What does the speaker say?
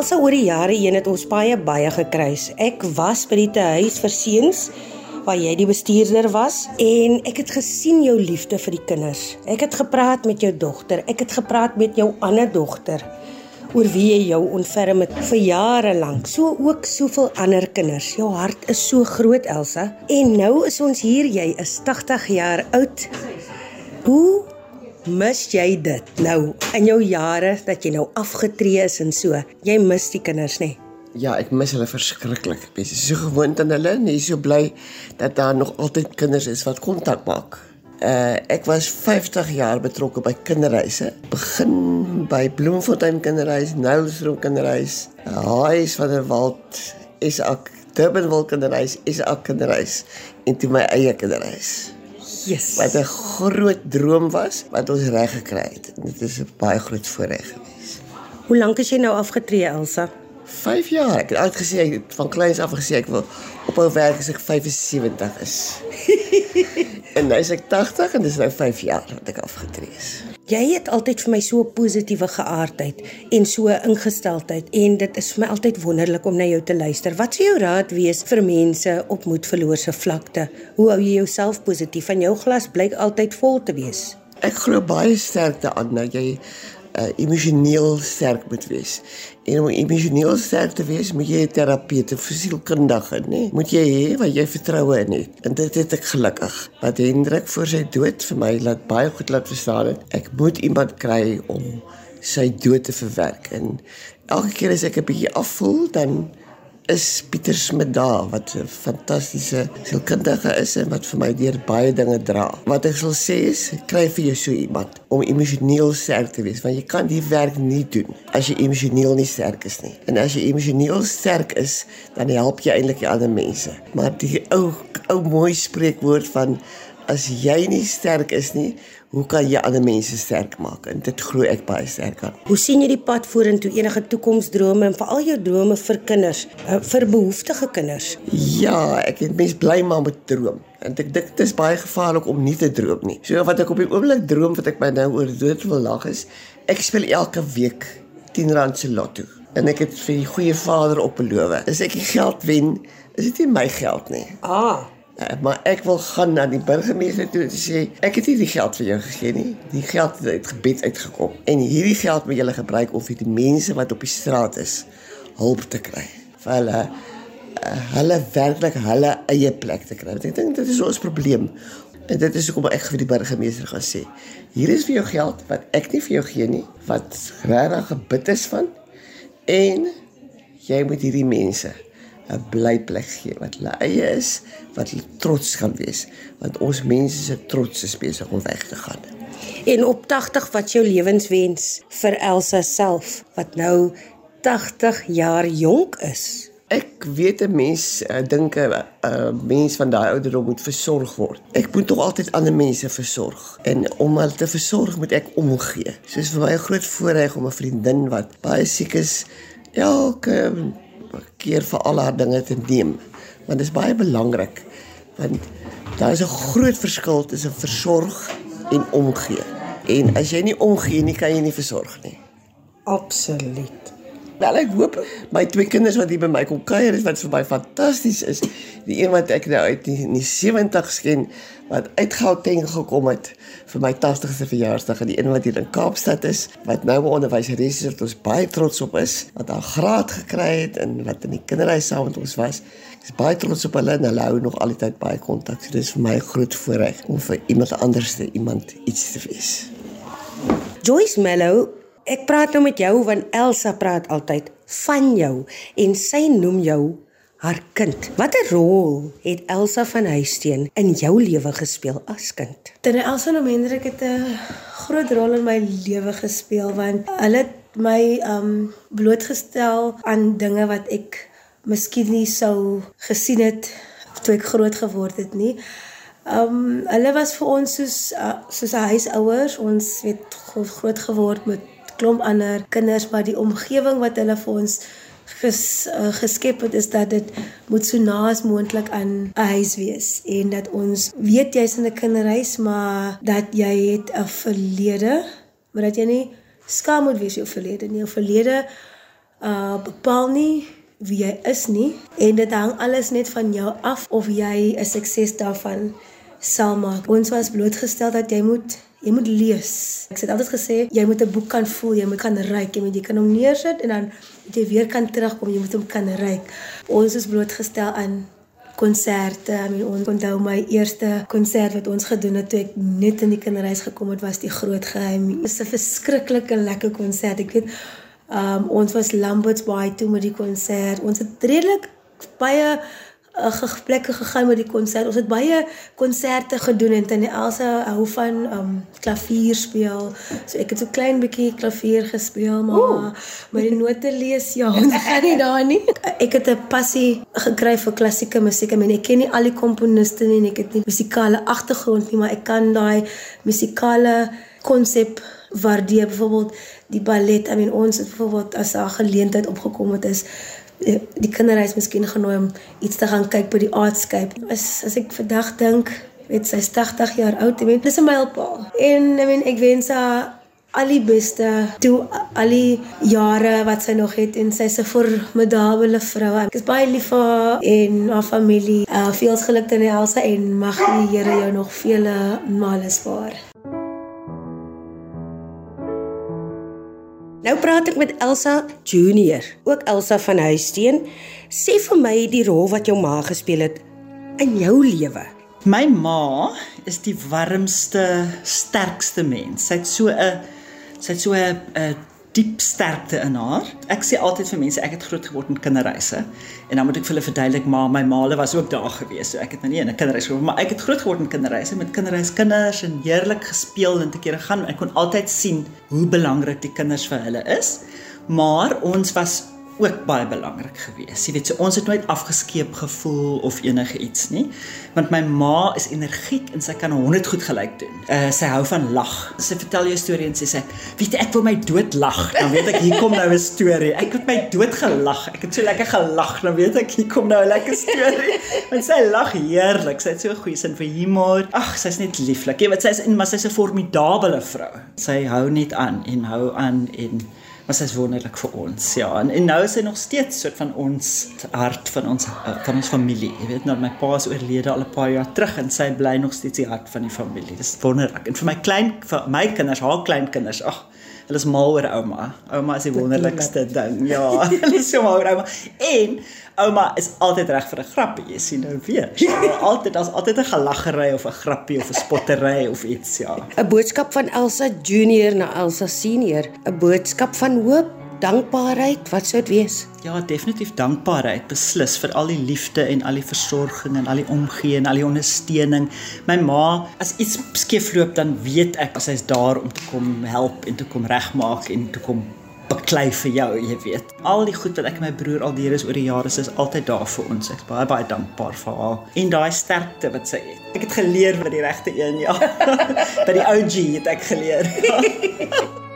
Elsa oor die jare heen het ons baie baie gekruis. Ek was by die huis vir seuns waar jy die bestuurder was en ek het gesien jou liefde vir die kinders. Ek het gepraat met jou dogter, ek het gepraat met jou ander dogter oor wie jy jou ontferm het vir jare lank. So ook soveel ander kinders. Jou hart is so groot, Elsa. En nou is ons hier, jy is 80 jaar oud. Hoe mis jy dit nou in jou jare dat jy nou afgetree is en so? Jy mis die kinders, nê? Ja, ek mis hulle verskriklik. Ek is so gewoond aan hulle en ek is so bly dat daar nog altyd kinders is wat kontak maak. Uh ek was 50 jaar betrokke by kinderreise. Begin by Bloemfontein kinderreis, Nylstroom kinderreis, Huis van der Walt, is ek Durbanville kinderreis, is ek kinderreis en toe my eie kinderreis. Yes. Wat 'n groot droom was wat ons reg gekry het. Dit is 'n baie groot voorreg gewees. Hoe lank is jy nou afgetree, Elsa? 5 jaar. Ek het uitgesê van kleins af gesê ek wil ophou werk as ek 75 is. en nou is ek 80 en dis nou 5 jaar wat ek afgetree is. Jy het altyd vir my so 'n positiewe geaardheid en so 'n ingesteldheid en dit is vir my altyd wonderlik om na jou te luister. Wat sou jou raad wees vir mense op moedverlose vlakte? Hoe hou jy jouself positief? Van jou glas blyk altyd vol te wees. Ek glo baie sterk daaraan dat jy uh, emosioneel sterk moet wees. En om emosioneel sterk te wees, moet jy 'n terapeut, 'n fisielkundige, nê? Moet jy hê wat jy vertroue in het. En dit het ek gelukkig. Wat Hendrik voor sy dood vir my laat baie goed laat verstaan het. Ek moet iemand kry om sy dood te verwerk. En elke keer as ek 'n bietjie afvoel, dan is Pieter Smit daar wat 'n fantastiese sielkundige is en wat vir my deur baie dinge dra. Wat ek sal sê is, kry vir jou so iemand om emosioneel sterk te wees, want jy kan die werk nie doen as jy emosioneel nie sterk is nie. En as jy emosioneel sterk is, dan help jy eintlik die ander mense. Maar die ou ou mooi spreekwoord van as jy nie sterk is nie, hoe kan jy ander mense sterk maak? En dit glo ek baie sterk aan. Hoe sien jy die pad vorentoe enige toekomsdrome en veral jou drome vir kinders, eh, vir behoeftige kinders? Ja, ek het mens bly maar met droom. En ek dink dit is baie gevaarlik om nie te droom nie. So wat ek op die oomblik droom wat ek my nou oor dood wil lag is, ek speel elke week 10 rand se lotto. En ek het vir die goeie Vader op beloof. As ek die geld wen, is dit nie my geld nie. Ah, maar ek wil gaan na die burgemeester toe en sê ek het nie die geld vir jou gegee nie. Die geld het uit gebed uitgekom. En hierdie geld moet julle gebruik om vir die mense wat op die straat is hulp te kry. Vir hulle uh, hulle werklik hulle eie plek te kry. Ek dink dit is ons probleem. En dit is hoekom ek vir die burgemeester gaan sê. Hier is vir jou geld wat ek nie vir jou gee nie, wat regtig gebid is van en jy moet hierdie mense 'n blyplek gee wat hulle eie is, wat hulle trots kan wees, want ons mense se trots is besig om weg te gaan. En op 80 wat jou lewenswens vir Elsa self wat nou 80 jaar jonk is. Ek weet 'n mens uh, dink 'n uh, mens van daai ouderdom moet versorg word. Ek moet tog altyd ander mense versorg en om hulle te versorg moet ek omgee. Soos vir my 'n groot voorreg om 'n vriendin wat baie siek is elke keer vir al haar dinge te neem. Want dit is baie belangrik want daar is 'n groot verskil tussen versorg en omgee. En as jy nie omgee nie, kan jy nie versorg nie. Absoluut. Wel ek hoop my twee kinders wat hier by my kom kuier is wat vir my fantasties is. Die een wat ek nou uit die, in die 70s ken wat uit Gauteng gekom het vir my 80ste verjaarsdag en die een wat hier in Kaapstad is wat nou 'n onderwyseres is wat ons baie trots op is wat haar graad gekry het en wat in die kinderhuis saam met ons was. Ek is baie trots op hulle en hulle hou nog altyd baie kontak. So dit is vir my 'n groot voorreg om vir iemand anderste iemand iets te wees. Joyce Mello, ek praat nou met jou want Elsa praat altyd van jou en sy noem jou haar kind. Watter rol het Elsa van Huisteen in jou lewe gespeel as kind? Terwyl Elsa en Hendrik het 'n groot rol in my lewe gespeel want hulle het my um blootgestel aan dinge wat ek miskien nie sou gesien het toe ek groot geword het nie. Um hulle was vir ons soos uh, soos huisouers. Ons het groot geword met klomp ander kinders, maar die omgewing wat hulle vir ons ges, uh, geskep het is dat dit moet so naas moontlik aan 'n huis wees en dat ons weet jy's in 'n kinderhuis maar dat jy het 'n verlede maar dat jy nie skaam moet wees oor jou verlede nie. Jou verlede uh bepaal nie wie jy is nie en dit hang alles net van jou af of jy 'n sukses daarvan sal maak. Ons was blootgestel dat jy moet jy moet lees. Ek het altyd gesê jy moet 'n boek kan voel, jy moet kan ryk, jy moet jy kan hom neersit en dan moet jy weer kan terugkom, jy moet hom kan ryk. Ons is blootgestel aan konserte. I mean, ons onthou my eerste konsert wat ons gedoen het toe ek net in die kinderhuis gekom het, was die groot geheim. Dit was 'n verskriklike lekker konsert. Ek weet um ons was Lambert's Bay toe met die konsert. Ons het redelik baie uh, plekke gegaan met die konsert. Ons het baie konserte gedoen en tannie Elsa hou van um klavier speel. So ek het so klein bietjie klavier gespeel, maar maar die note lees ja, ons gaan nie daar nie. Ek het 'n passie gekry vir klassieke musiek. Ek meen ek ken nie al die komponiste nie en ek het nie musikale agtergrond nie, maar ek kan daai musikale konsep waardeer byvoorbeeld die ballet. I mean ons het byvoorbeeld as 'n geleentheid opgekom het is die, die kinderreis miskien genooi om iets te gaan kyk by die Artscape. As as ek vandag dink, weet sy 80 jaar oud, ek weet dis 'n mylpaal. En I mean ek wens haar al die beste toe al die jare wat sy nog het en sy's 'n formidable vrou. Ek is baie lief vir haar en haar familie. Uh veel geluk aan Elsa en mag die Here jou nog vele male spaar. Nou praat ek met Elsa Junior, ook Elsa van Huisteen. Sê vir my die rol wat jou ma gespeel het in jou lewe. My ma is die warmste, sterkste mens. Sy het so 'n sy het so 'n diep sterkte in haar. Ek sê altyd vir mense ek het groot geword in kinderreise en dan moet ek vir hulle verduidelik maar my maale was ook daar gewees. So ek het nou nie in 'n kinderreis geword maar ek het groot geword in kinderreise met kinderreiskinders en heerlik gespeel en te kere gaan. Ek kon altyd sien hoe belangrik die kinders vir hulle is. Maar ons was ook baie belangrik geweest. Jy weet, so ons het nooit afgeskeep gevoel of enige iets nie, want my ma is energiek en sy kan 100 goed gelyk doen. Uh sy hou van lag. Sy vertel jou storie en sê sy, "Weet jy, ek wil my dood lag." Dan weet ek hier kom nou 'n storie. Ek het my dood gelag. Ek het so lekker gelag. Dan weet ek hier kom nou 'n lekker storie. Want sy lag heerlik. Sy het so 'n goeie sin vir humor. Ag, sy's net lieflik. Jy weet, sy's in maar sy's 'n formidable vrou. Sy hou net aan en hou aan en sy is wonderlik vir ons. Ja, en, en nou is sy nog steeds soort van ons hart van ons eh, van ons familie. Jy weet nou my pa is oorlede al 'n paar jaar terug en sy bly nog steeds die hart van die familie. Dis wonderlik. En vir my klein vir my kinders, haar kleinkinders, ag Hulle is mal oor ouma. Ouma is die wonderlikste ding. Ja, hulle is so mal oor ouma. En ouma is altyd reg vir 'n grappie. Jy sien nou weer. Ja, altyd daar's altyd 'n gelaggery of 'n grappie of 'n spottery of iets, ja. 'n Boodskap van Elsa Junior na Elsa Senior, 'n boodskap van hoop dankbaarheid, wat sou dit wees? Ja, definitief dankbaarheid, beslis vir al die liefde en al die versorging en al die omgee en al die ondersteuning. My ma, as iets skeefloop, dan weet ek sy's daar om te kom help en te kom regmaak en te kom beklei vir jou, jy weet. Al die goed wat ek en my broer al deur is oor die jare, is altyd daar vir ons. Ek's baie baie dankbaar vir haar en daai sterkte wat sy het. Ek het geleer by die regte een, ja. by die OG het ek geleer. Ja.